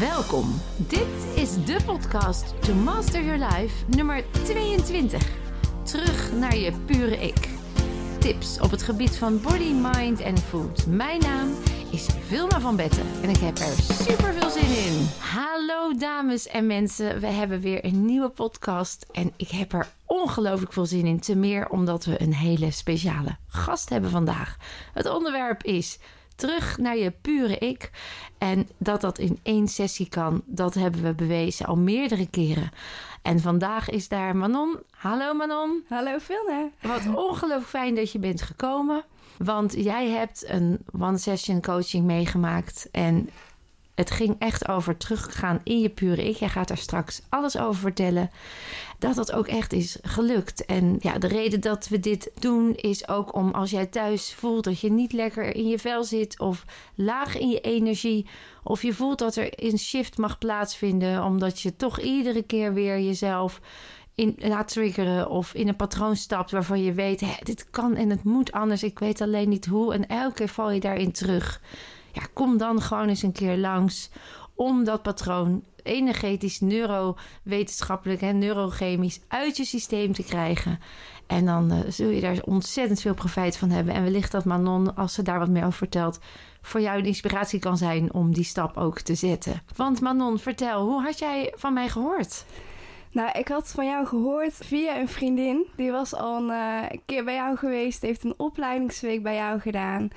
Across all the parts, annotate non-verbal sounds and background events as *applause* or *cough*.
Welkom. Dit is de podcast To Master Your Life nummer 22. Terug naar je pure ik. Tips op het gebied van body, mind en food. Mijn naam is Vilma van Betten en ik heb er super veel zin in. Hallo dames en mensen, we hebben weer een nieuwe podcast en ik heb er ongelooflijk veel zin in. Te meer omdat we een hele speciale gast hebben vandaag. Het onderwerp is terug naar je pure ik. En dat dat in één sessie kan, dat hebben we bewezen al meerdere keren. En vandaag is daar Manon. Hallo Manon. Hallo Vilna. Wat ongelooflijk fijn dat je bent gekomen. Want jij hebt een one-session coaching meegemaakt. En het ging echt over teruggaan in je pure ik. Jij gaat daar straks alles over vertellen. Dat dat ook echt is gelukt. En ja, de reden dat we dit doen is ook om als jij thuis voelt dat je niet lekker in je vel zit of laag in je energie. Of je voelt dat er een shift mag plaatsvinden omdat je toch iedere keer weer jezelf in laat triggeren of in een patroon stapt waarvan je weet, dit kan en het moet anders. Ik weet alleen niet hoe. En elke keer val je daarin terug ja, kom dan gewoon eens een keer langs om dat patroon energetisch, neurowetenschappelijk en neurochemisch uit je systeem te krijgen. En dan uh, zul je daar ontzettend veel profijt van hebben. En wellicht dat Manon, als ze daar wat meer over vertelt, voor jou de inspiratie kan zijn om die stap ook te zetten. Want Manon, vertel, hoe had jij van mij gehoord? Nou, ik had van jou gehoord via een vriendin. Die was al een uh, keer bij jou geweest, heeft een opleidingsweek bij jou gedaan.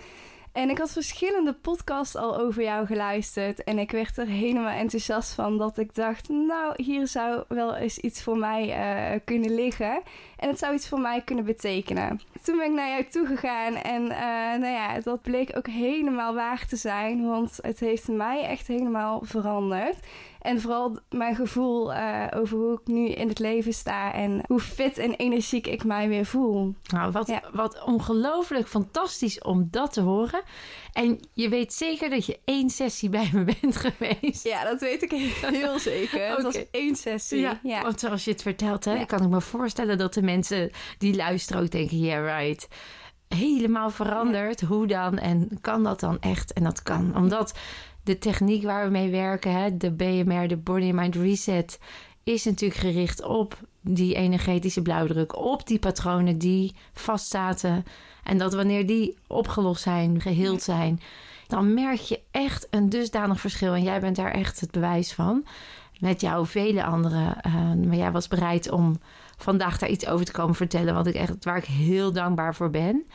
En ik had verschillende podcasts al over jou geluisterd. En ik werd er helemaal enthousiast van dat ik dacht, nou, hier zou wel eens iets voor mij uh, kunnen liggen. En het zou iets voor mij kunnen betekenen. Toen ben ik naar jou toegegaan en uh, nou ja, dat bleek ook helemaal waar te zijn. Want het heeft mij echt helemaal veranderd. En vooral mijn gevoel uh, over hoe ik nu in het leven sta en hoe fit en energiek ik mij weer voel. Nou, wat, ja. wat ongelooflijk fantastisch om dat te horen. En je weet zeker dat je één sessie bij me bent geweest. Ja, dat weet ik heel *laughs* zeker. okay. Het was één sessie. Ja, ja, Want zoals je het vertelt, hè, kan ik me voorstellen dat de mensen die luisteren ook denken: yeah, right helemaal veranderd. Ja. Hoe dan? En kan dat dan echt? En dat kan. Omdat de techniek waar we mee werken, hè, de BMR, de Body Mind Reset, is natuurlijk gericht op die energetische blauwdruk, op die patronen die vastzaten. En dat wanneer die opgelost zijn, geheeld zijn, dan merk je echt een dusdanig verschil. En jij bent daar echt het bewijs van. Met jou vele anderen. Uh, maar jij was bereid om vandaag daar iets over te komen vertellen. Wat ik echt, waar ik heel dankbaar voor ben.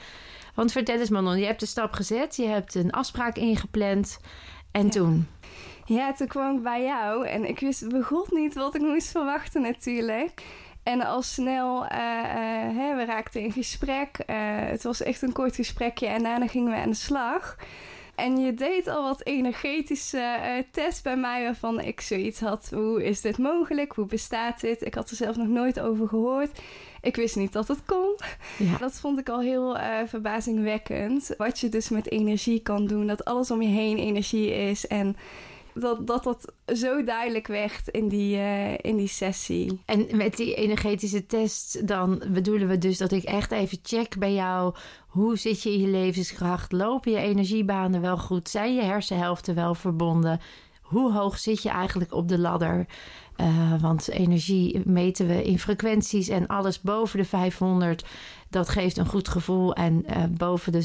Want vertel eens Manon, je hebt de stap gezet. Je hebt een afspraak ingepland. En ja. toen? Ja, toen kwam ik bij jou en ik wist begot niet wat ik moest verwachten natuurlijk. En al snel, uh, uh, hè, we raakten in gesprek. Uh, het was echt een kort gesprekje en daarna gingen we aan de slag. En je deed al wat energetische test bij mij waarvan ik zoiets had. Hoe is dit mogelijk? Hoe bestaat dit? Ik had er zelf nog nooit over gehoord. Ik wist niet dat het kon. Ja. Dat vond ik al heel uh, verbazingwekkend. Wat je dus met energie kan doen. Dat alles om je heen energie is. En dat dat, dat zo duidelijk werd in die, uh, in die sessie. En met die energetische test, dan bedoelen we dus dat ik echt even check bij jou. Hoe zit je in je levenskracht? Lopen je energiebanen wel goed? Zijn je hersenhelften wel verbonden? Hoe hoog zit je eigenlijk op de ladder? Uh, want energie meten we in frequenties en alles boven de 500, dat geeft een goed gevoel. En uh, boven de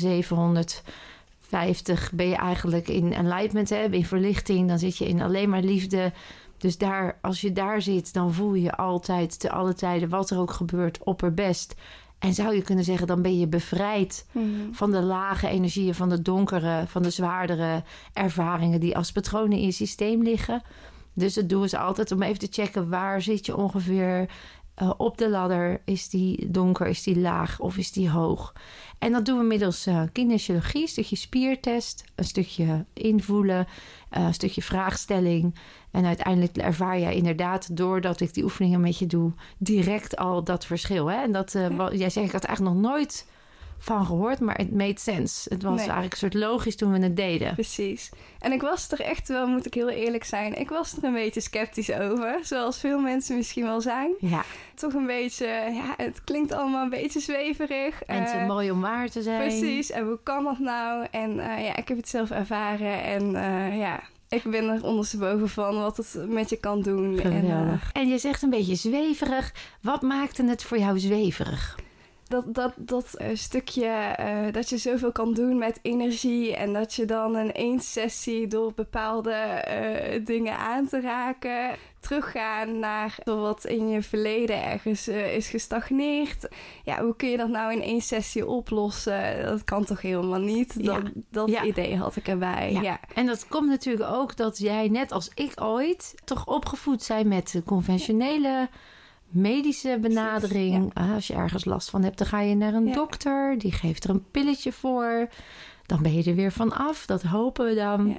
750 ben je eigenlijk in enlightenment, hè, in verlichting. Dan zit je in alleen maar liefde. Dus daar, als je daar zit, dan voel je altijd, te alle tijden, wat er ook gebeurt, opperbest. En zou je kunnen zeggen, dan ben je bevrijd mm-hmm. van de lage energieën, van de donkere, van de zwaardere ervaringen die als patronen in je systeem liggen. Dus dat doen ze altijd om even te checken waar zit je ongeveer uh, op de ladder. Is die donker, is die laag of is die hoog? En dat doen we middels uh, kinesiologie, een stukje spiertest, een stukje invoelen, uh, een stukje vraagstelling. En uiteindelijk ervaar jij inderdaad, doordat ik die oefeningen met je doe, direct al dat verschil. Hè? En dat, jij zegt, ik had eigenlijk nog nooit van gehoord, maar het made sense. Het was nee. eigenlijk een soort logisch toen we het deden. Precies. En ik was er echt wel, moet ik heel eerlijk zijn, ik was er een beetje sceptisch over. Zoals veel mensen misschien wel zijn. Ja. Toch een beetje, ja, het klinkt allemaal een beetje zweverig. En het uh, mooi om waar te zijn. Precies. En hoe kan dat nou? En uh, ja, ik heb het zelf ervaren en uh, ja Ik ben er ondersteboven van wat het met je kan doen. En, eh. En je zegt een beetje zweverig. Wat maakte het voor jou zweverig? Dat, dat, dat eh, stukje eh, dat je zoveel kan doen met energie en dat je dan in één sessie door bepaalde eh, dingen aan te raken, teruggaan naar wat in je verleden ergens is gestagneerd. Ja, hoe kun je dat nou in één sessie oplossen? Dat kan toch helemaal niet? Dat, Ja. dat Ja. idee had ik erbij. Ja. Ja. En dat komt natuurlijk ook dat jij, net als ik ooit, toch opgevoed zijn met de conventionele medische benadering. Ah, Als je ergens last van hebt, dan ga je naar een Ja. dokter. Die geeft er een pilletje voor. Dan ben je er weer van af. Dat hopen we dan. Ja.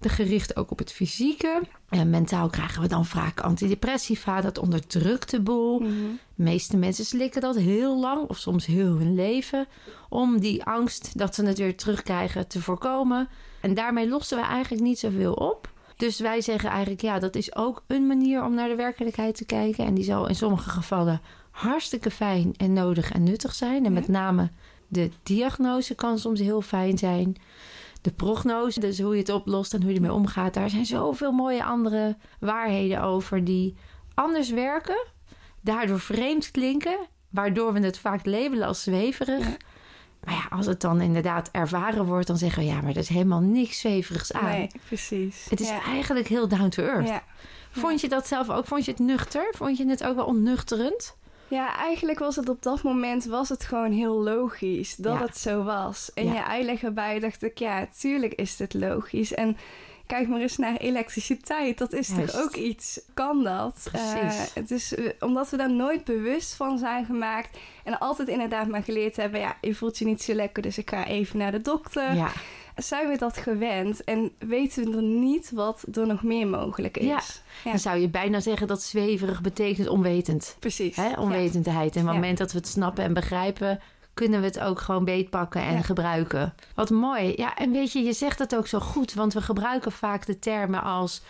De gericht ook op het fysieke. En mentaal krijgen we dan vaak antidepressiva. Dat onderdrukt de boel. Mhm. De meeste mensen slikken dat heel lang of soms heel hun leven om die angst dat ze het weer terugkrijgen te voorkomen. En daarmee lossen we eigenlijk niet zoveel op. Dus wij zeggen eigenlijk, ja, dat is ook een manier om naar de werkelijkheid te kijken. En die zal in sommige gevallen hartstikke fijn en nodig en nuttig zijn. En met name de diagnose kan soms heel fijn zijn. De prognose, dus hoe je het oplost en hoe je ermee omgaat. Daar zijn zoveel mooie andere waarheden over die anders werken daardoor vreemd klinken, waardoor we het vaak labelen als zweverig. Ja. Maar ja, als het dan inderdaad ervaren wordt, dan zeggen we ja, maar er is helemaal niks zweverigs aan. Nee, precies. Het is ja. eigenlijk heel down to earth. Ja. Vond je dat zelf ook? Vond je het nuchter? Vond je het ook wel onnuchterend? Ja, eigenlijk was het op dat moment was het gewoon heel logisch dat Ja. het zo was. En Ja. je uitleg erbij dacht ik, ja, tuurlijk is dit logisch. En kijk maar eens naar elektriciteit. Dat is Juist. toch ook iets? Kan dat? Precies. Eh, het is omdat we daar nooit bewust van zijn gemaakt en altijd inderdaad maar geleerd hebben, ja, je voelt je niet zo lekker, dus ik ga even naar de dokter. Ja. Zijn we dat gewend en weten we er niet wat er nog meer mogelijk is? Ja. Ja. Dan zou je bijna zeggen dat zweverig betekent onwetend. Precies. Hè? Ja. Onwetendheid. En op het moment dat we het snappen en begrijpen, kunnen we het ook gewoon beetpakken en Ja. gebruiken. Wat mooi. Ja, en weet je, je zegt het ook zo goed, want we gebruiken vaak de termen als: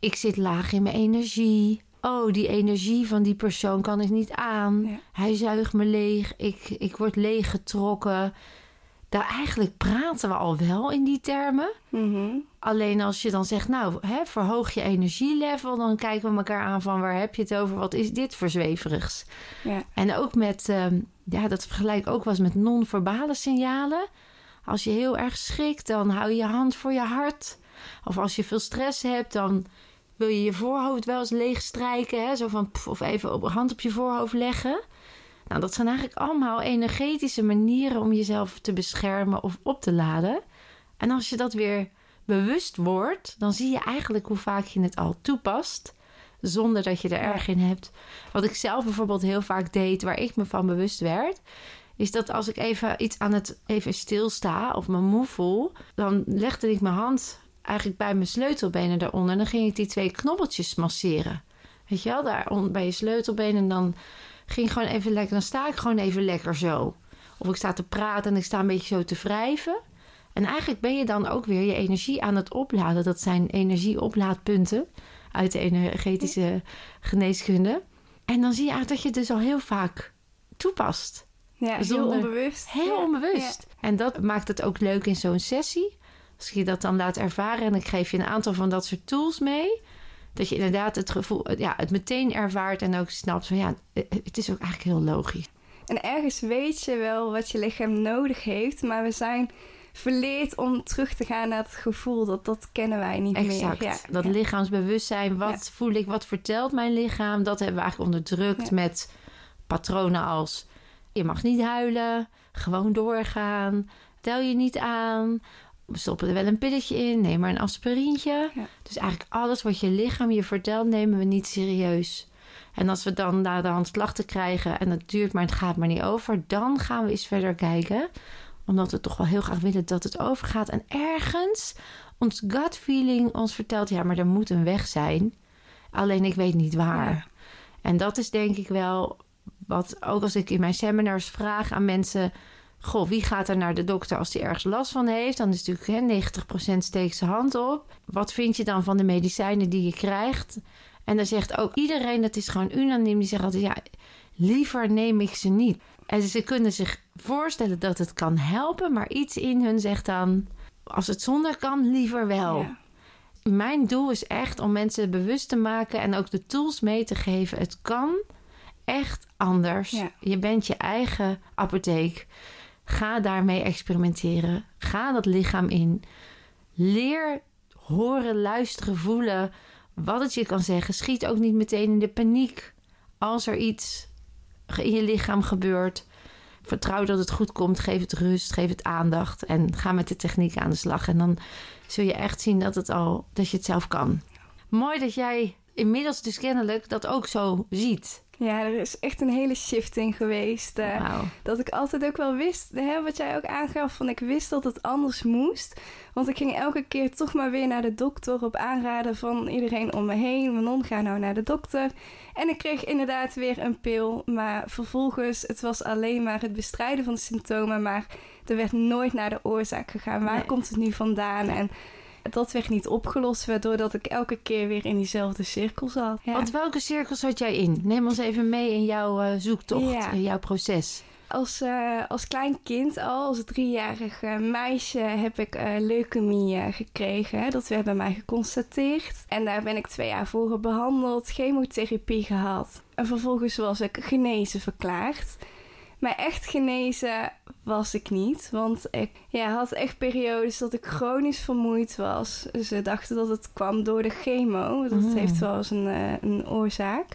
ik zit laag in mijn energie. Oh, die energie van die persoon kan ik niet aan. Ja. Hij zuigt me leeg. Ik, ik word leeggetrokken. Daar eigenlijk praten we al wel in die termen. Mhm. Alleen als je dan zegt, nou, hè, verhoog je energielevel, dan kijken we elkaar aan van waar heb je het over? Wat is dit voor zweverigs? Ja. En ook met, ehm, ja, dat vergelijk ook wel eens met non-verbale signalen. Als je heel erg schrikt, dan hou je je hand voor je hart. Of als je veel stress hebt, dan wil je je voorhoofd wel eens leeg strijken. Hè? Zo van, pff, of even op hand op je voorhoofd leggen. Nou, dat zijn eigenlijk allemaal energetische manieren om jezelf te beschermen of op te laden. En als je dat weer bewust wordt, dan zie je eigenlijk hoe vaak je het al toepast. Zonder dat je er erg in hebt. Wat ik zelf bijvoorbeeld heel vaak deed, waar ik me van bewust werd, is dat als ik even iets aan het even stilsta of me moe voel, dan legde ik mijn hand eigenlijk bij mijn sleutelbenen eronder. En dan ging ik die twee knobbeltjes masseren. Weet je wel, daar bij je sleutelbeen. En dan ging gewoon even lekker, dan sta ik gewoon even lekker zo. Of ik sta te praten en ik sta een beetje zo te wrijven. En eigenlijk ben je dan ook weer je energie aan het opladen. Dat zijn energieoplaadpunten uit de energetische geneeskunde. En dan zie je eigenlijk dat je het dus al heel vaak toepast. Ja, heel Zonder- onbewust. Heel Ja, onbewust. En dat maakt het ook leuk in zo'n sessie. Als je dat dan laat ervaren en ik geef je een aantal van dat soort tools mee. Dat je inderdaad het gevoel, ja, het meteen ervaart en ook snapt van ja, het is ook eigenlijk heel logisch. En ergens weet je wel wat je lichaam nodig heeft, maar we zijn verleerd om terug te gaan naar het gevoel. Dat, dat kennen wij niet Exact. meer. Ja, dat ja. lichaamsbewustzijn, wat voel ik, wat vertelt mijn lichaam, dat hebben we eigenlijk onderdrukt met patronen als je mag niet huilen, gewoon doorgaan, tel je niet aan, we stoppen er wel een pilletje in, neem maar een aspirintje. Ja. Dus eigenlijk alles wat je lichaam je vertelt, nemen we niet serieus. En als we dan na de hand klachten krijgen en het duurt maar het gaat maar niet over, dan gaan we eens verder kijken. Omdat we toch wel heel graag willen dat het overgaat. En ergens ons gut feeling ons vertelt, ja, maar er moet een weg zijn. Alleen ik weet niet waar. Ja. En dat is denk ik wel wat ook als ik in mijn seminars vraag aan mensen. Goh, wie gaat er naar de dokter als hij ergens last van heeft? Dan is natuurlijk hè, 90% steekt zijn hand op. Wat vind je dan van de medicijnen die je krijgt? En dan zegt ook iedereen, dat is gewoon unaniem, die zegt altijd: ja, liever neem ik ze niet. En ze kunnen zich voorstellen dat het kan helpen, maar iets in hun zegt dan: als het zonder kan, liever wel. Ja. mijn doel is echt om mensen bewust te maken en ook de tools mee te geven. Het kan echt anders. Ja. Je bent je eigen apotheek. Ga daarmee experimenteren. Ga dat lichaam in. Leer horen, luisteren, voelen wat het je kan zeggen. Schiet ook niet meteen in de paniek als er iets in je lichaam gebeurt. Vertrouw dat het goed komt. Geef het rust, geef het aandacht en ga met de techniek aan de slag. En dan zul je echt zien dat, het al, dat je het zelf kan. Mooi dat jij inmiddels dus kennelijk dat ook zo ziet. Ja, er is echt een hele shift in geweest. eh. Dat ik altijd ook wel wist, hè, wat jij ook aangaf, van ik wist dat het anders moest. Want ik ging elke keer toch maar weer naar de dokter op aanraden van iedereen om me heen. Manon, ga nou naar de dokter. En ik kreeg inderdaad weer een pil. Maar vervolgens, het was alleen maar het bestrijden van de symptomen. Maar er werd nooit naar de oorzaak gegaan. Waar Nee. komt het nu vandaan? En dat werd niet opgelost, waardoor dat ik elke keer weer in diezelfde cirkel zat. Ja. Want welke cirkels zat jij in? Neem ons even mee in jouw eh, zoektocht, Ja. in jouw proces. Als, eh, als klein kind al, als driejarig eh, meisje, heb ik leukemie gekregen. Dat werd bij mij geconstateerd. En daar ben ik twee jaar voor behandeld, chemotherapie gehad. En vervolgens was ik genezen verklaard. Maar echt genezen was ik niet. Want ik ja, had echt periodes dat ik chronisch vermoeid was. Ze dachten dat het kwam door de chemo. Dat Mm. heeft wel eens een, eh, een oorzaak.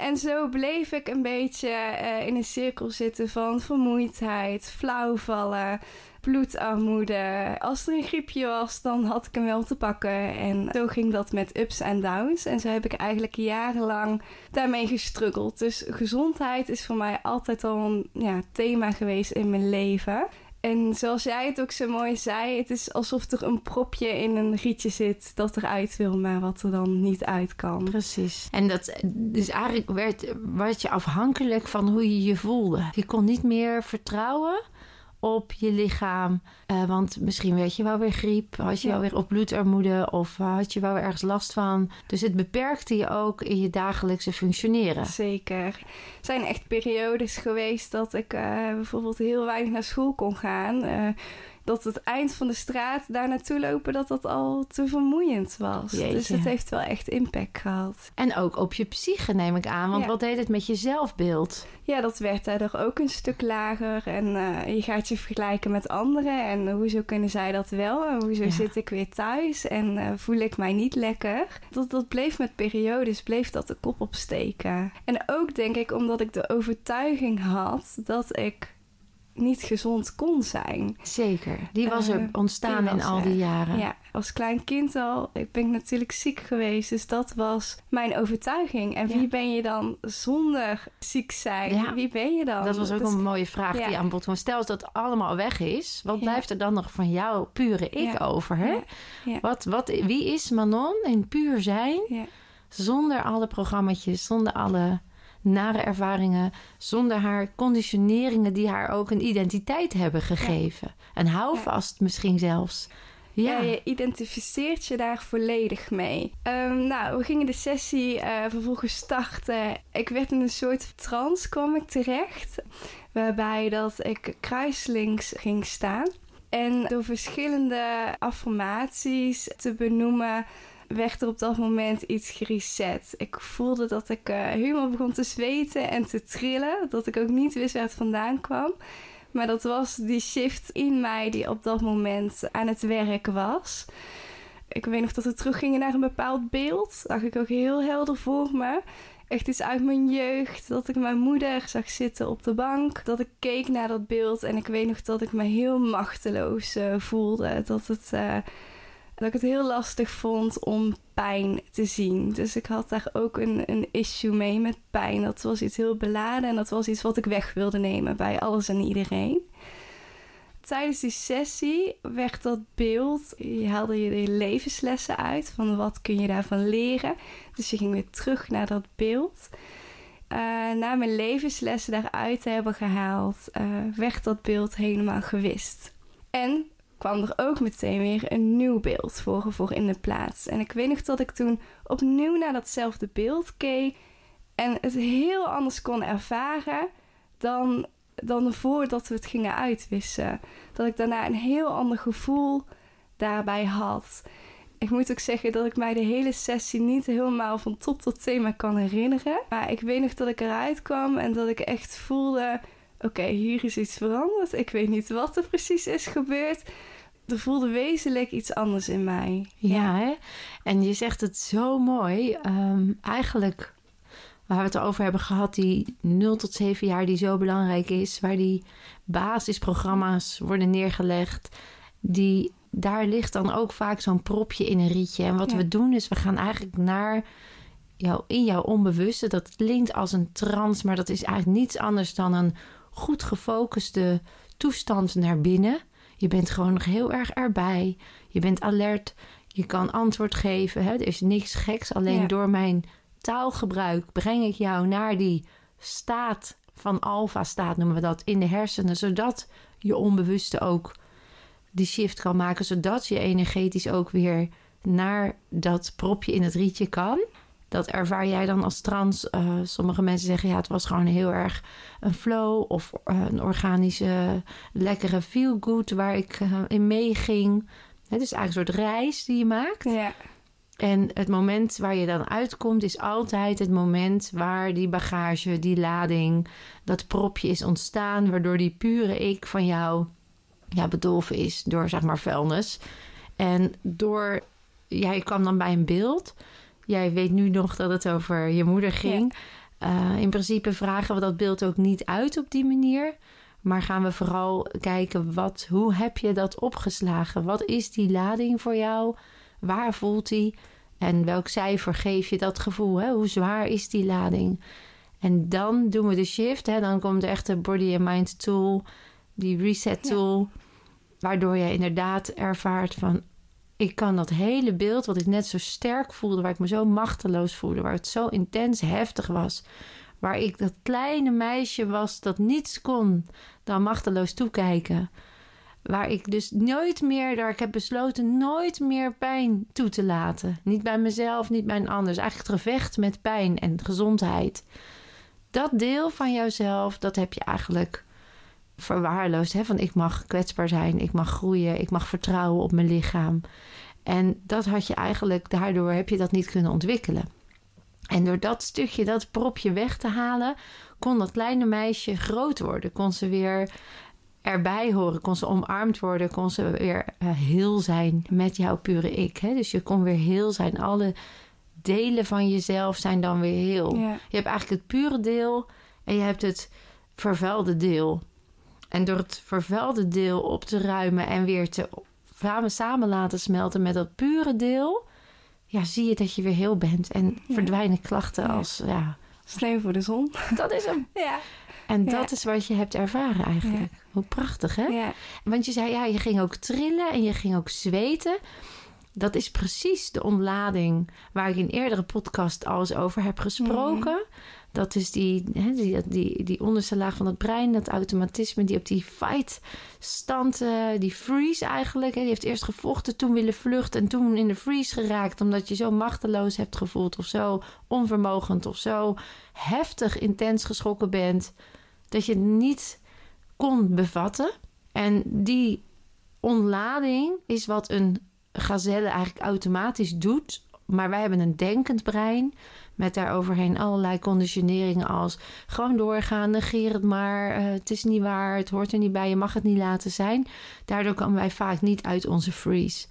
En zo bleef ik een beetje eh, in een cirkel zitten van vermoeidheid, flauwvallen, bloedarmoede. Als er een griepje was, dan had ik hem wel te pakken. En zo ging dat met ups en downs. En zo heb ik eigenlijk jarenlang daarmee gestruggeld. Dus gezondheid is voor mij altijd al een ja, thema geweest in mijn leven. En zoals jij het ook zo mooi zei, het is alsof er een propje in een rietje zit dat eruit wil, maar wat er dan niet uit kan. Precies. En dat, dus eigenlijk werd, werd je afhankelijk van hoe je je voelde. Je kon niet meer vertrouwen op je lichaam. Eh, want misschien werd je wel weer griep, had je Ja. wel weer op bloedarmoede of had je wel weer ergens last van. Dus het beperkte je ook in je dagelijkse functioneren. Zeker. Er zijn echt periodes geweest dat ik eh, bijvoorbeeld heel weinig naar school kon gaan. Eh, dat het eind van de straat daar naartoe lopen, dat dat al te vermoeiend was. Jeetje. Dus het heeft wel echt impact gehad. En ook op je psyche neem ik aan. Want Ja. wat deed het met je zelfbeeld? Ja, dat werd daardoor ook een stuk lager. En eh, je gaat je vergelijken met anderen. En hoezo kunnen zij dat wel? En hoezo Ja. zit ik weer thuis? En eh, voel ik mij niet lekker? Dat, dat bleef met periodes, bleef dat de kop opsteken. En ook denk ik omdat ik de overtuiging had dat ik niet gezond kon zijn. Zeker. Die was Eh, er ontstaan die in al die jaren. Ja, als klein kind al. Ik ben natuurlijk ziek geweest. Dus dat was mijn overtuiging. En Ja. wie ben je dan zonder ziek zijn? Ja. Wie ben je dan? Dat was ook een mooie vraag ja. die aan bod kwam. Stel als dat allemaal weg is, wat blijft er dan nog van jouw pure ik over? Hè? Wat, wat, wie is Manon in puur zijn, zonder alle programma's, zonder alle nare ervaringen, zonder haar conditioneringen die haar ook een identiteit hebben gegeven? Een houvast misschien zelfs. Ja, Ja, je identificeert je daar volledig mee. Ehm, nou, we gingen de sessie eh, vervolgens starten. Ik werd in een soort trance kwam ik terecht. Waarbij dat ik kruislinks ging staan. En door verschillende affirmaties te benoemen werd er op dat moment iets gereset. Ik voelde dat ik eh, helemaal begon te zweten en te trillen. Dat ik ook niet wist waar het vandaan kwam. Maar dat was die shift in mij die op dat moment aan het werk was. Ik weet nog dat we teruggingen naar een bepaald beeld. Zag ik ook heel helder voor me. Echt iets uit mijn jeugd. Dat ik mijn moeder zag zitten op de bank. Dat ik keek naar dat beeld. En ik weet nog dat ik me heel machteloos eh, voelde. Dat, het, eh, dat ik het heel lastig vond om pijn te zien. Dus ik had daar ook een, een issue mee met pijn. Dat was iets heel beladen. En dat was iets wat ik weg wilde nemen bij alles en iedereen. Tijdens die sessie werd dat beeld, je haalde je de levenslessen uit van wat kun je daarvan leren. Dus je ging weer terug naar dat beeld. Eh, na mijn levenslessen daaruit te hebben gehaald, eh, werd dat beeld helemaal gewist. En kwam er ook meteen weer een nieuw beeld voor, voor in de plaats. En ik weet nog dat ik toen opnieuw naar datzelfde beeld keek en het heel anders kon ervaren dan, dan voordat we het gingen uitwissen. Dat ik daarna een heel ander gevoel daarbij had. Ik moet ook zeggen dat ik mij de hele sessie niet helemaal van top tot thema kan herinneren. Maar ik weet nog dat ik eruit kwam en dat ik echt voelde: oké, hier is iets veranderd. Ik weet niet wat er precies is gebeurd. Er voelde wezenlijk iets anders in mij. Ja, hè? en je zegt het zo mooi. Ehm, eigenlijk waar we het over hebben gehad, die 0 tot 7 jaar die zo belangrijk is, waar die basisprogramma's worden neergelegd, die, daar ligt dan ook vaak zo'n propje in een rietje. En wat we doen is, we gaan eigenlijk naar jou, in jouw onbewuste. Dat klinkt als een trance, maar dat is eigenlijk niets anders dan een goed gefocuste toestand naar binnen. Je bent gewoon nog heel erg erbij. Je bent alert. Je kan antwoord geven. Hè? Er is niks geks. Alleen door mijn taalgebruik breng ik jou naar die staat van alfa-staat, noemen we dat, in de hersenen, zodat je onbewuste ook die shift kan maken, zodat je energetisch ook weer naar dat propje in het rietje kan. Dat ervaar jij dan als trans. Uh, sommige mensen zeggen ja, het was gewoon heel erg een flow of uh, een organische, lekkere feel good waar ik uh, in meeging. Het is eigenlijk een soort reis die je maakt. Ja. En het moment waar je dan uitkomt is altijd het moment waar die bagage, die lading, dat propje is ontstaan, waardoor die pure ik van jou ja, bedolven is door zeg maar vuilnis. En door, jij kwam dan bij een beeld. Jij weet nu nog dat het over je moeder ging. Uh, in principe vragen we dat beeld ook niet uit op die manier. Maar gaan we vooral kijken, wat, hoe heb je dat opgeslagen? Wat is die lading voor jou? Waar voelt die? En welk cijfer geef je dat gevoel? Hè? Hoe zwaar is die lading? En dan doen we de shift. Hè? Dan komt echt de body and mind tool, die reset tool. Waardoor je inderdaad ervaart van... ik kan dat hele beeld wat ik net zo sterk voelde... waar ik me zo machteloos voelde... waar het zo intens heftig was... waar ik dat kleine meisje was dat niets kon... dan machteloos toekijken... Waar ik dus nooit meer, daar ik heb besloten nooit meer pijn toe te laten. Niet bij mezelf, niet bij een ander. Dus eigenlijk het gevecht met pijn en gezondheid. Dat deel van jouzelf, dat heb je eigenlijk verwaarloosd. Hè? Van ik mag kwetsbaar zijn, ik mag groeien, ik mag vertrouwen op mijn lichaam. En dat had je eigenlijk, daardoor heb je dat niet kunnen ontwikkelen. En door dat stukje, dat propje weg te halen, kon dat kleine meisje groot worden. Kon ze weer erbij horen, kon ze omarmd worden, kon ze weer uh, heel zijn met jouw pure ik. Hè? Dus je kon weer heel zijn. Alle delen van jezelf zijn dan weer heel. Je hebt eigenlijk het pure deel en je hebt het vervuilde deel. En door het vervuilde deel op te ruimen en weer te samen, samen laten smelten met dat pure deel, ja, zie je dat je weer heel bent en verdwijnen klachten als ja. Sneeuw voor de zon. Dat is hem. Ja. En dat is wat je hebt ervaren eigenlijk. Hoe prachtig, hè? Ja. Want je zei, ja, je ging ook trillen en je ging ook zweten. Dat is precies de ontlading waar ik in eerdere podcast al eens over heb gesproken. Mhm. Dat is die, hè, die, die, onderste laag van het brein, dat automatisme, die op die fight stand, uh, die freeze eigenlijk. Hè, die heeft eerst gevochten, toen willen vluchten en toen in de freeze geraakt. Omdat je zo machteloos hebt gevoeld of zo onvermogend of zo heftig intens geschrokken bent dat je het niet kon bevatten. En die ontlading is wat een gazelle eigenlijk automatisch doet. Maar wij hebben een denkend brein met daaroverheen allerlei conditioneringen als gewoon doorgaan, negeer het maar, uh, het is niet waar, het hoort er niet bij, je mag het niet laten zijn. Daardoor komen wij vaak niet uit onze freeze.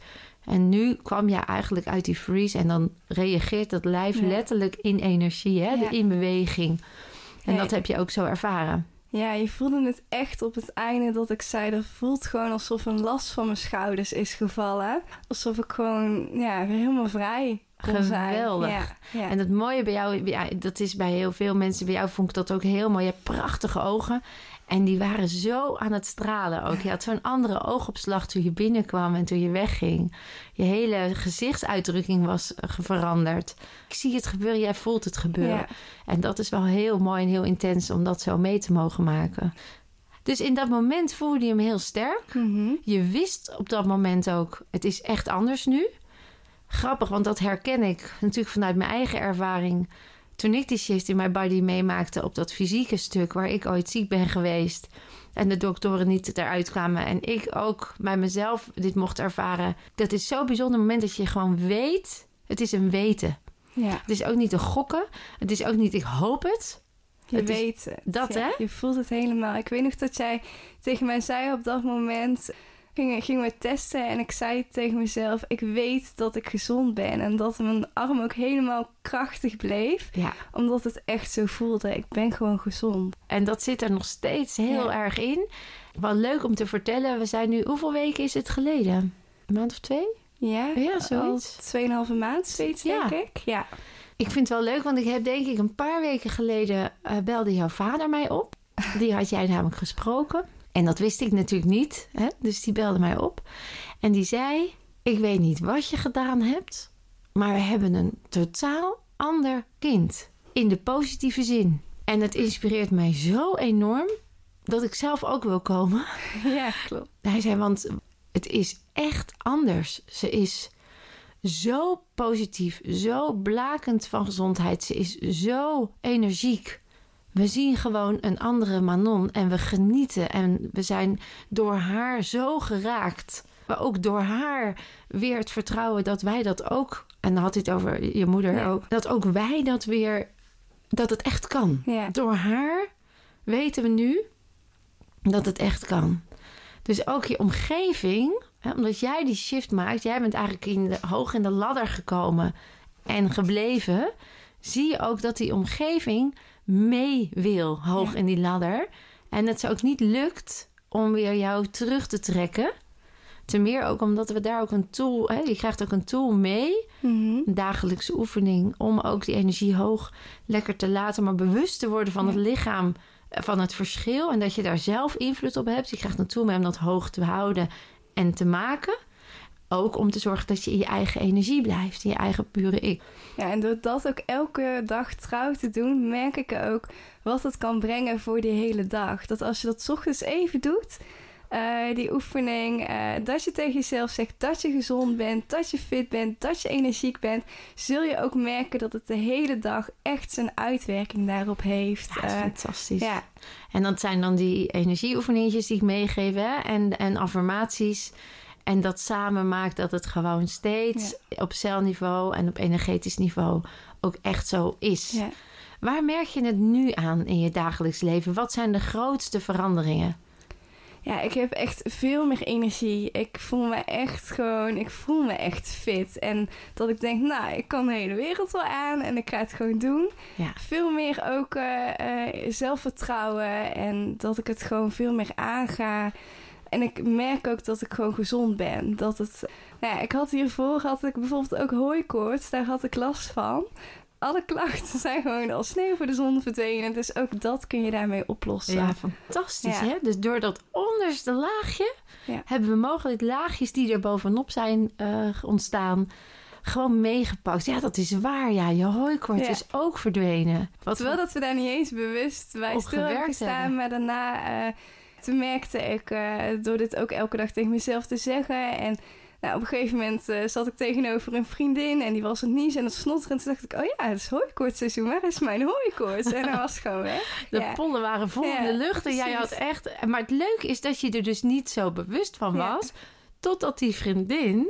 En nu kwam je eigenlijk uit die freeze en dan reageert dat lijf letterlijk in energie, hè? in beweging. En dat heb je ook zo ervaren. Ja, je voelde het echt op het einde dat ik zei... dat voelt gewoon alsof een last van mijn schouders is gevallen. Alsof ik gewoon ja, weer helemaal vrij Geweldig. Ja, ja. En het mooie bij jou, ja, dat is bij heel veel mensen... bij jou vond ik dat ook heel mooi. Je hebt prachtige ogen. En die waren zo aan het stralen ook. Je had zo'n andere oogopslag toen je binnenkwam en toen je wegging. Je hele gezichtsuitdrukking was veranderd. Ik zie het gebeuren, jij voelt het gebeuren. En dat is wel heel mooi en heel intens om dat zo mee te mogen maken. Dus in dat moment voelde je hem heel sterk. Mhm. Je wist op dat moment ook, het is echt anders nu. Grappig, want dat herken ik natuurlijk vanuit mijn eigen ervaring toen ik die shift in mijn body meemaakte op dat fysieke stuk waar ik ooit ziek ben geweest. en de doktoren niet eruit kwamen en ik ook bij mezelf dit mocht ervaren. Dat is zo'n bijzonder moment dat je gewoon weet, het is een weten. Ja. Het is ook niet een gokken, het is ook niet ik hoop het. Je Het weet het. dat, Ja, hè? Je voelt het helemaal. Ik weet nog dat jij tegen mij zei op dat moment... Gingen, gingen we testen en ik zei tegen mezelf... Ik weet dat ik gezond ben. En dat mijn arm ook helemaal krachtig bleef. Ja, Omdat het echt zo voelde. Ik ben gewoon gezond. en dat zit er nog steeds heel Ja. erg in. Wel leuk om te vertellen, we zijn nu, hoeveel weken is het geleden? Een maand of twee? Ja, Ja, al zoiets. tweeënhalve maand, Ja. denk ik. Ja. Ik vind het wel leuk, want ik heb denk ik een paar weken geleden eh, belde jouw vader mij op. Die had jij namelijk gesproken. En dat wist ik natuurlijk niet. Hè? Dus die belde mij op. En die zei: Ik weet niet wat je gedaan hebt, maar we hebben een totaal ander kind. In de positieve zin. En het inspireert mij zo enorm dat ik zelf ook wil komen. *laughs* ja, klopt. Hij zei, want het is echt anders. Ze is zo positief, zo blakend van gezondheid. Ze is zo energiek. We zien gewoon een andere Manon en we genieten. En we zijn door haar zo geraakt. Maar ook door haar weer het vertrouwen dat wij dat ook... En dan had hij het over je moeder Ja. ook. Dat ook wij dat weer... Dat het echt kan. Ja. Door haar weten we nu dat het echt kan. Dus ook je omgeving, hè, omdat jij die shift maakt, jij bent eigenlijk in de, hoog in de ladder gekomen en gebleven, zie je ook dat die omgeving mee wil hoog Ja. in die ladder. En het ze ook niet lukt om weer jou terug te trekken. Ten meer ook omdat we daar ook een tool, hè, je krijgt ook een tool mee Mhm. een dagelijkse oefening om ook die energie hoog lekker te laten, maar bewust te worden van Ja. het lichaam, eh, van het verschil en dat je daar zelf invloed op hebt. Je krijgt een tool mee om dat hoog te houden en te maken. Ook om te zorgen dat je in je eigen energie blijft, in je eigen pure ik. Ja, en door dat ook elke dag trouw te doen, merk ik ook wat het kan brengen voor die hele dag. Dat als je dat 's ochtends even doet, eh, die oefening, eh, dat je tegen jezelf zegt dat je gezond bent, dat je fit bent, dat je energiek bent, zul je ook merken dat het de hele dag echt zijn uitwerking daarop heeft. Ja, dat is Eh, fantastisch. ja, En dat zijn dan die energieoefeningetjes die ik meegeef hè? En, en affirmaties. En dat samen maakt dat het gewoon steeds op celniveau en op energetisch niveau ook echt zo is. ja. Waar merk je het nu aan in je dagelijks leven? Wat zijn de grootste veranderingen? Ja, ik heb echt veel meer energie. Ik voel me echt gewoon, ik voel me echt fit. En dat ik denk, nou, ik kan de hele wereld wel aan en ik ga het gewoon doen. Ja. Veel meer ook eh, eh, zelfvertrouwen en dat ik het gewoon veel meer aanga. En ik merk ook dat ik gewoon gezond ben. Dat het, nou ja, ik had hiervoor had ik bijvoorbeeld ook hooikoorts, daar had ik last van. Alle klachten *laughs* zijn gewoon als sneeuw voor de zon verdwenen. Dus ook dat kun je daarmee oplossen. Ja, fantastisch Ja. hè? Dus door dat onderste laagje Ja. hebben we mogelijk laagjes die er bovenop zijn eh, ontstaan gewoon meegepakt. Ja, dat is waar. Ja, je hooikoorts Ja. is ook verdwenen. Wat Terwijl dat we daar niet eens bewust bij stil hebben gewerkt gestaan. hebben. Maar daarna eh, toen merkte ik, eh, door dit ook elke dag tegen mezelf te zeggen. En nou, op een gegeven moment eh, zat ik tegenover een vriendin en die was het niet en het snotteren. En toen dacht ik, oh ja, het is hooikoortsseizoen. Waar is mijn hooikoorts? En dan was het gewoon weg. *laughs* De Ja. pollen waren vol in de lucht en jij had echt... Maar het leuke is dat je er dus niet zo bewust van Ja. was... totdat die vriendin...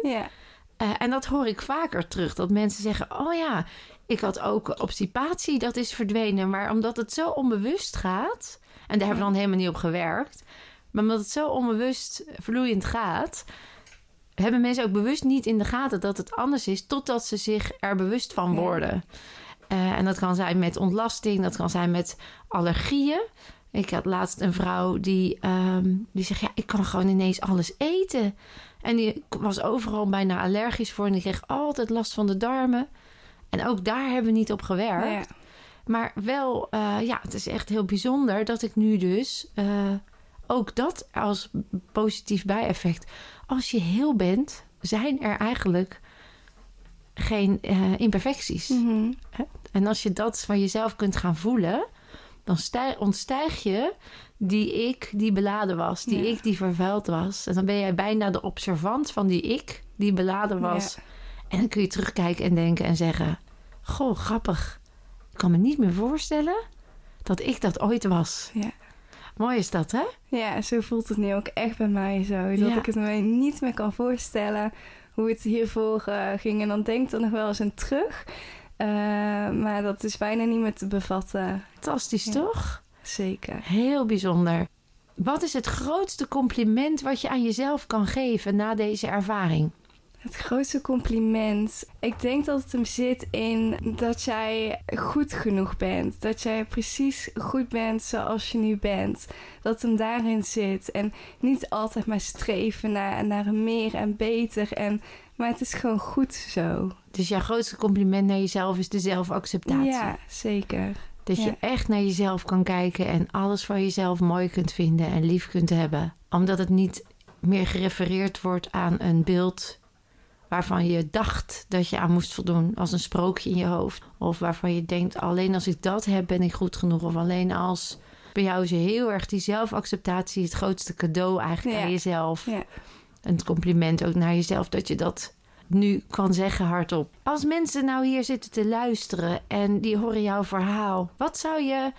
Eh, en dat hoor ik vaker terug. Dat mensen zeggen, oh ja, ik had ook obstipatie, dat is verdwenen. Maar omdat het zo onbewust gaat... en daar hebben we dan helemaal niet op gewerkt... maar omdat het zo onbewust vloeiend gaat... hebben mensen ook bewust niet in de gaten dat het anders is... totdat ze zich er bewust van worden. Eh, en dat kan zijn met ontlasting, dat kan zijn met allergieën. Ik had laatst een vrouw die, ehm, die zegt: Ja, ik kan gewoon ineens alles eten. En die was overal bijna allergisch voor en die kreeg altijd last van de darmen. En ook daar hebben we niet op gewerkt. Ja. Maar wel, eh, ja, het is echt heel bijzonder dat ik nu dus eh, ook dat als positief bijeffect. Als je heel bent, zijn er eigenlijk geen eh, imperfecties. Mhm. En als je dat van jezelf kunt gaan voelen, dan stij- ontstijg je die ik die beladen was, die Ja. ik die vervuild was. En dan ben jij bijna de observant van die ik die beladen was. Ja. En dan kun je terugkijken en denken en zeggen: Goh, grappig. Ik kan me niet meer voorstellen dat ik dat ooit was. Ja. Mooi is dat, hè? Ja, zo voelt het nu ook echt bij mij zo. Dat Ja. ik het me niet meer kan voorstellen hoe het hiervoor eh, ging. En dan denk ik er nog wel eens aan terug. Eh, maar dat is bijna niet meer te bevatten. Fantastisch, Ja. toch? Zeker. Heel bijzonder. Wat is het grootste compliment wat je aan jezelf kan geven na deze ervaring? Het grootste compliment. Ik denk dat het hem zit in dat jij goed genoeg bent. Dat jij precies goed bent zoals je nu bent. Dat hem daarin zit. En niet altijd maar streven naar, naar meer en beter. En, maar het is gewoon goed zo. Dus jouw grootste compliment naar jezelf is de zelfacceptatie. Ja, zeker. Dat je echt naar jezelf kan kijken en alles van jezelf mooi kunt vinden en lief kunt hebben. Omdat het niet meer gerefereerd wordt aan een beeld waarvan je dacht dat je aan moest voldoen als een sprookje in je hoofd. Of waarvan je denkt, alleen als ik dat heb ben ik goed genoeg. Of alleen als... Bij jou is heel erg die zelfacceptatie het grootste cadeau eigenlijk Ja. aan jezelf. Ja. Een compliment ook naar jezelf dat je dat nu kan zeggen hardop. Als mensen nou hier zitten te luisteren en die horen jouw verhaal, wat zou je.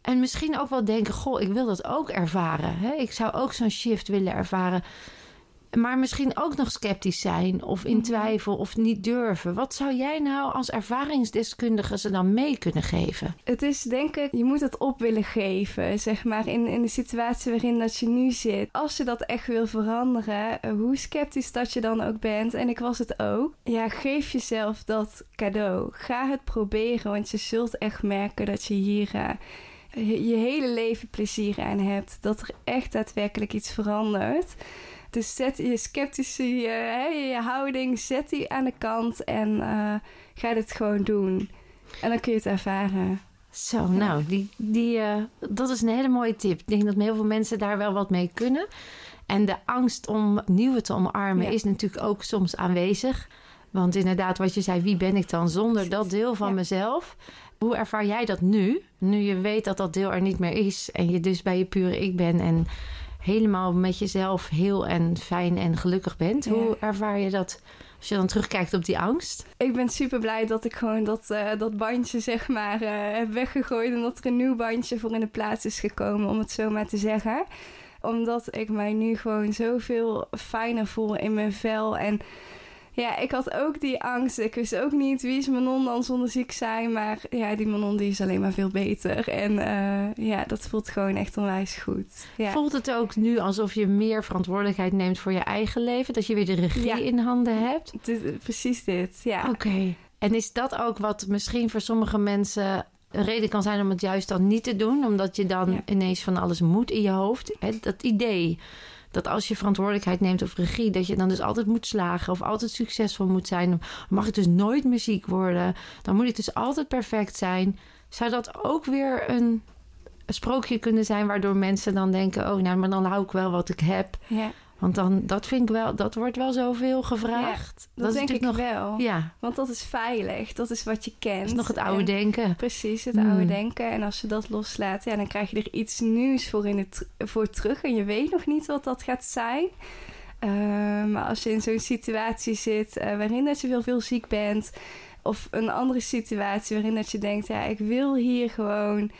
En misschien ook wel denken: Goh, ik wil dat ook ervaren. Hè? Ik zou ook zo'n shift willen ervaren. Maar misschien ook nog sceptisch zijn of in Mhm. twijfel of niet durven. Wat zou jij nou als ervaringsdeskundige ze dan mee kunnen geven? Het is denk ik, je moet het op willen geven, zeg maar, in, in de situatie waarin dat je nu zit. Als je dat echt wil veranderen, eh, hoe sceptisch dat je dan ook bent, en ik was het ook, ja, geef jezelf dat cadeau. Ga het proberen, want je zult echt merken dat je hier eh, je je hele leven plezier aan hebt. Dat er echt daadwerkelijk iets verandert. Dus zet je sceptische je, houding, zet die aan de kant en eh, ga dit gewoon doen. En dan kun je het ervaren. Zo, nou, die, die, eh, dat is een hele mooie tip. Ik denk dat heel veel mensen daar wel wat mee kunnen. En de angst om nieuwe te omarmen Ja. is natuurlijk ook soms aanwezig. Want inderdaad, wat je zei, wie ben ik dan zonder dat deel van Ja. mezelf? Hoe ervaar jij dat nu? Nu je weet dat dat deel er niet meer is en je dus bij je pure ik bent en helemaal met jezelf heel en fijn en gelukkig bent. Ja. Hoe ervaar je dat als je dan terugkijkt op die angst? Ik ben super blij dat ik gewoon dat, eh, dat bandje zeg maar eh, heb weggegooid. En dat er een nieuw bandje voor in de plaats is gekomen, om het zo maar te zeggen. Omdat ik mij nu gewoon zoveel fijner voel in mijn vel. En ja, ik had ook die angst. Ik wist ook niet wie is Manon dan zonder ziek zijn. Maar ja, die Manon die is alleen maar veel beter. En eh, ja, dat voelt gewoon echt onwijs goed. Ja. Voelt het ook nu alsof je meer verantwoordelijkheid neemt voor je eigen leven? Dat je weer de regie Ja. in handen hebt? Dit- precies dit, ja. Oké. En is dat ook wat misschien voor sommige mensen een reden kan zijn om het juist dan niet te doen? Omdat je dan Ja. ineens van alles moet in je hoofd. Hè, Dat idee dat als je verantwoordelijkheid neemt of regie, dat je dan dus altijd moet slagen of altijd succesvol moet zijn. Mag ik dus nooit meer ziek worden. Dan moet ik dus altijd perfect zijn. Zou dat ook weer een sprookje kunnen zijn waardoor mensen dan denken: oh, nou, maar dan hou ik wel wat ik heb. ja. Want dan, dat vind ik wel, dat wordt wel zoveel gevraagd. Dat, is denk ik natuurlijk wel. nog, ja, Want dat is veilig. Dat is wat je kent. dat is nog het oude En- denken. Precies, het Hmm. oude denken. En als je dat loslaat, ja, dan krijg je er iets nieuws voor, in het, voor terug. En je weet nog niet wat dat gaat zijn. Eh, maar als je in zo'n situatie zit eh, waarin dat je veel, veel ziek bent... of een andere situatie waarin dat je denkt... ja, ik wil hier gewoon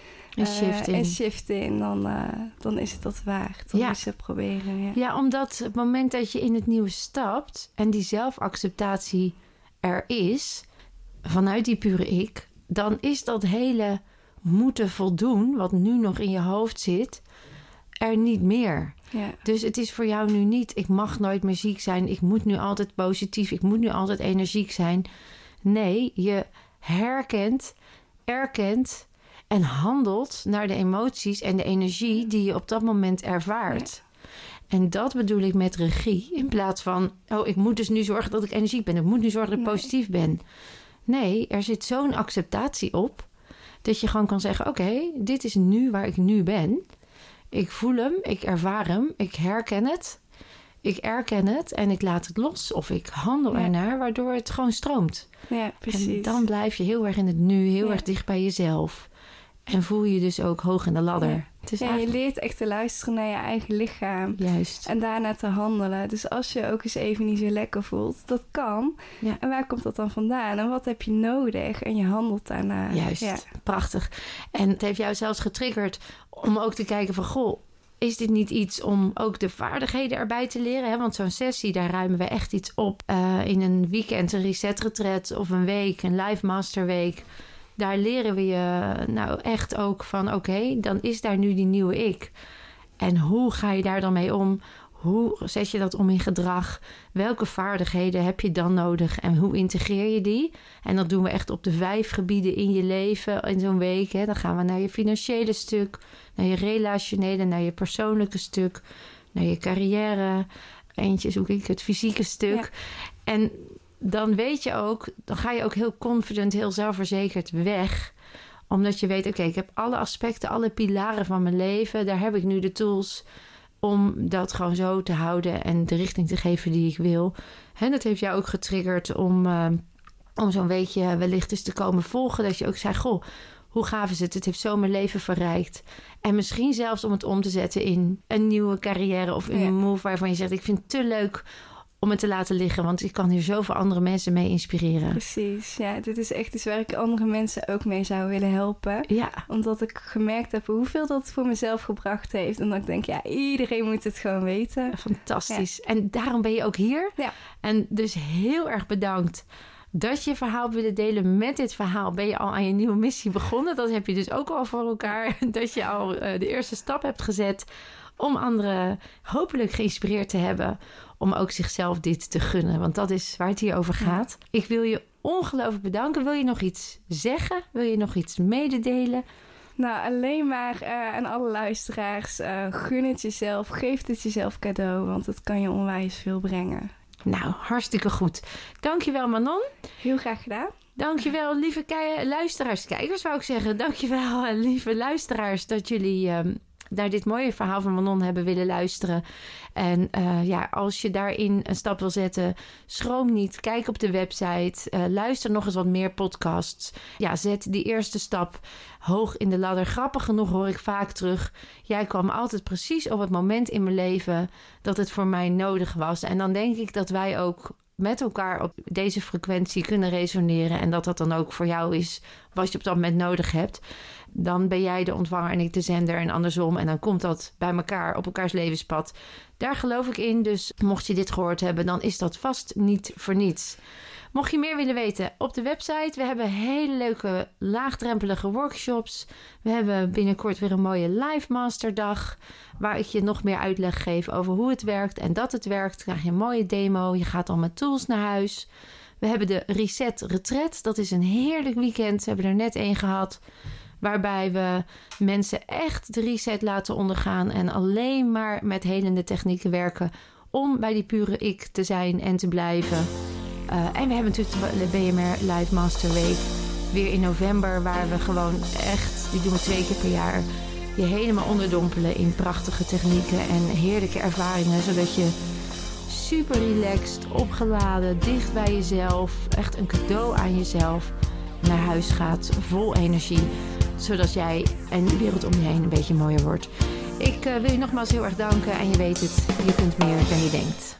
Een eh, shift in. een shift in... Dan, eh, dan is het dat waard. Dan Ja. is het proberen, ja. Ja, omdat het moment dat je in het nieuwe stapt en die zelfacceptatie er is, vanuit die pure ik, dan is dat hele moeten voldoen, wat nu nog in je hoofd zit, er niet meer. ja. Dus het is voor jou nu niet, ik mag nooit meer ziek zijn, ik moet nu altijd positief, ik moet nu altijd energiek zijn. Nee, je herkent, erkent en handelt naar de emoties en de energie die je op dat moment ervaart. En dat bedoel ik met regie. In plaats van, oh, ik moet dus nu zorgen dat ik energiek ben. Ik moet nu zorgen dat ik Nee. positief ben. Nee, er zit zo'n acceptatie op. Dat je gewoon kan zeggen, oké, dit is nu waar ik nu ben. Ik voel hem, ik ervaar hem, ik herken het. Ik erken het en ik laat het los. Of ik handel Ja. ernaar, waardoor het gewoon stroomt. ja, precies. En dan blijf je heel erg in het nu, heel Ja. erg dicht bij jezelf. En voel je dus ook hoog in de ladder. Ja. Het is Ja, je leert echt te luisteren naar je eigen lichaam. Juist. En daarna te handelen. Dus als je ook eens even niet zo lekker voelt, dat kan. Ja. En waar komt dat dan vandaan? En wat heb je nodig? En je handelt daarna. Juist, Ja. prachtig. En het heeft jou zelfs getriggerd om ook te kijken van... goh, is dit niet iets om ook de vaardigheden erbij te leren? Hè? Want zo'n sessie, daar ruimen we echt iets op. Eh, in een weekend, een reset-retret of een week, een live masterweek... daar leren we je nou echt ook van... oké, dan is daar nu die nieuwe ik. En hoe ga je daar dan mee om? Hoe zet je dat om in gedrag? Welke vaardigheden heb je dan nodig en hoe integreer je die? En dat doen we echt op de vijf gebieden in je leven in zo'n week. Hè. Dan gaan we naar je financiële stuk, naar je relationele, naar je persoonlijke stuk, naar je carrière. Eentje zoek ik het fysieke stuk. En dan weet je ook, dan ga je ook heel confident, heel zelfverzekerd weg omdat je weet, oké, ik heb alle aspecten, alle pilaren van mijn leven. Daar heb ik nu de tools om dat gewoon zo te houden en de richting te geven die ik wil. En dat heeft jou ook getriggerd om, eh, om zo'n weekje wellicht eens te komen volgen. Dat je ook zei, goh, hoe gaaf is het? Het heeft zo mijn leven verrijkt. En misschien zelfs om het om te zetten in een nieuwe carrière of in Ja. een move waarvan je zegt, ik vind het te leuk om het te laten liggen. Want ik kan hier zoveel andere mensen mee inspireren. Precies. Ja, dit is echt iets waar ik andere mensen ook mee zou willen helpen. Ja, Omdat ik gemerkt heb hoeveel dat voor mezelf gebracht heeft. En dat ik denk, ja, iedereen moet het gewoon weten. Fantastisch. En daarom ben je ook hier. Ja. En dus heel erg bedankt dat je verhaal willen delen. Met dit verhaal ben je al aan je nieuwe missie begonnen. Dat heb je dus ook al voor elkaar. *laughs* Dat je al eh, de eerste stap hebt gezet om anderen hopelijk geïnspireerd te hebben. Om ook zichzelf dit te gunnen. Want dat is waar het hier over gaat. Ik wil je ongelooflijk bedanken. Wil je nog iets zeggen? Wil je nog iets mededelen? Nou, alleen maar eh, aan alle luisteraars. eh, gun het jezelf. Geef het jezelf cadeau. Want het kan je onwijs veel brengen. Nou, hartstikke goed. Dankjewel Manon. Heel graag gedaan. Dankjewel, lieve luisteraars, kijkers wou ik zeggen. Dankjewel, *laughs* lieve luisteraars, dat jullie ehm, naar dit mooie verhaal van Manon hebben willen luisteren. En eh, ja, als je daarin een stap wil zetten, schroom niet. Kijk op de website. eh, luister nog eens wat meer podcasts. Ja, zet die eerste stap hoog in de ladder. Grappig genoeg hoor ik vaak terug. Jij kwam altijd precies op het moment in mijn leven dat het voor mij nodig was. En dan denk ik dat wij ook met elkaar op deze frequentie kunnen resoneren. En dat dat dan ook voor jou is wat je op dat moment nodig hebt. Dan ben jij de ontvanger en ik de zender en andersom. En dan komt dat bij elkaar op elkaars levenspad. Daar geloof ik in. Dus mocht je dit gehoord hebben, dan is dat vast niet voor niets. Mocht je meer willen weten, op de website. We hebben hele leuke laagdrempelige workshops. We hebben binnenkort weer een mooie live masterdag. Waar ik je nog meer uitleg geef over hoe het werkt. En dat het werkt, krijg je een mooie demo. Je gaat al met tools naar huis. We hebben de Reset Retreat. Dat is een heerlijk weekend. We hebben er net één gehad. Waarbij we mensen echt de reset laten ondergaan. En alleen maar met helende technieken werken. Om bij die pure ik te zijn en te blijven. Uh, en we hebben natuurlijk de BMR Live Master Week. Weer in november. Waar we gewoon echt, die doen we twee keer per jaar. Je helemaal onderdompelen in prachtige technieken en heerlijke ervaringen. Zodat je super relaxed, opgeladen, dicht bij jezelf. Echt een cadeau aan jezelf. Naar huis gaat vol energie. Zodat jij en de wereld om je heen een beetje mooier wordt. Ik uh, wil je nogmaals heel erg danken. En je weet het, je kunt meer dan je denkt.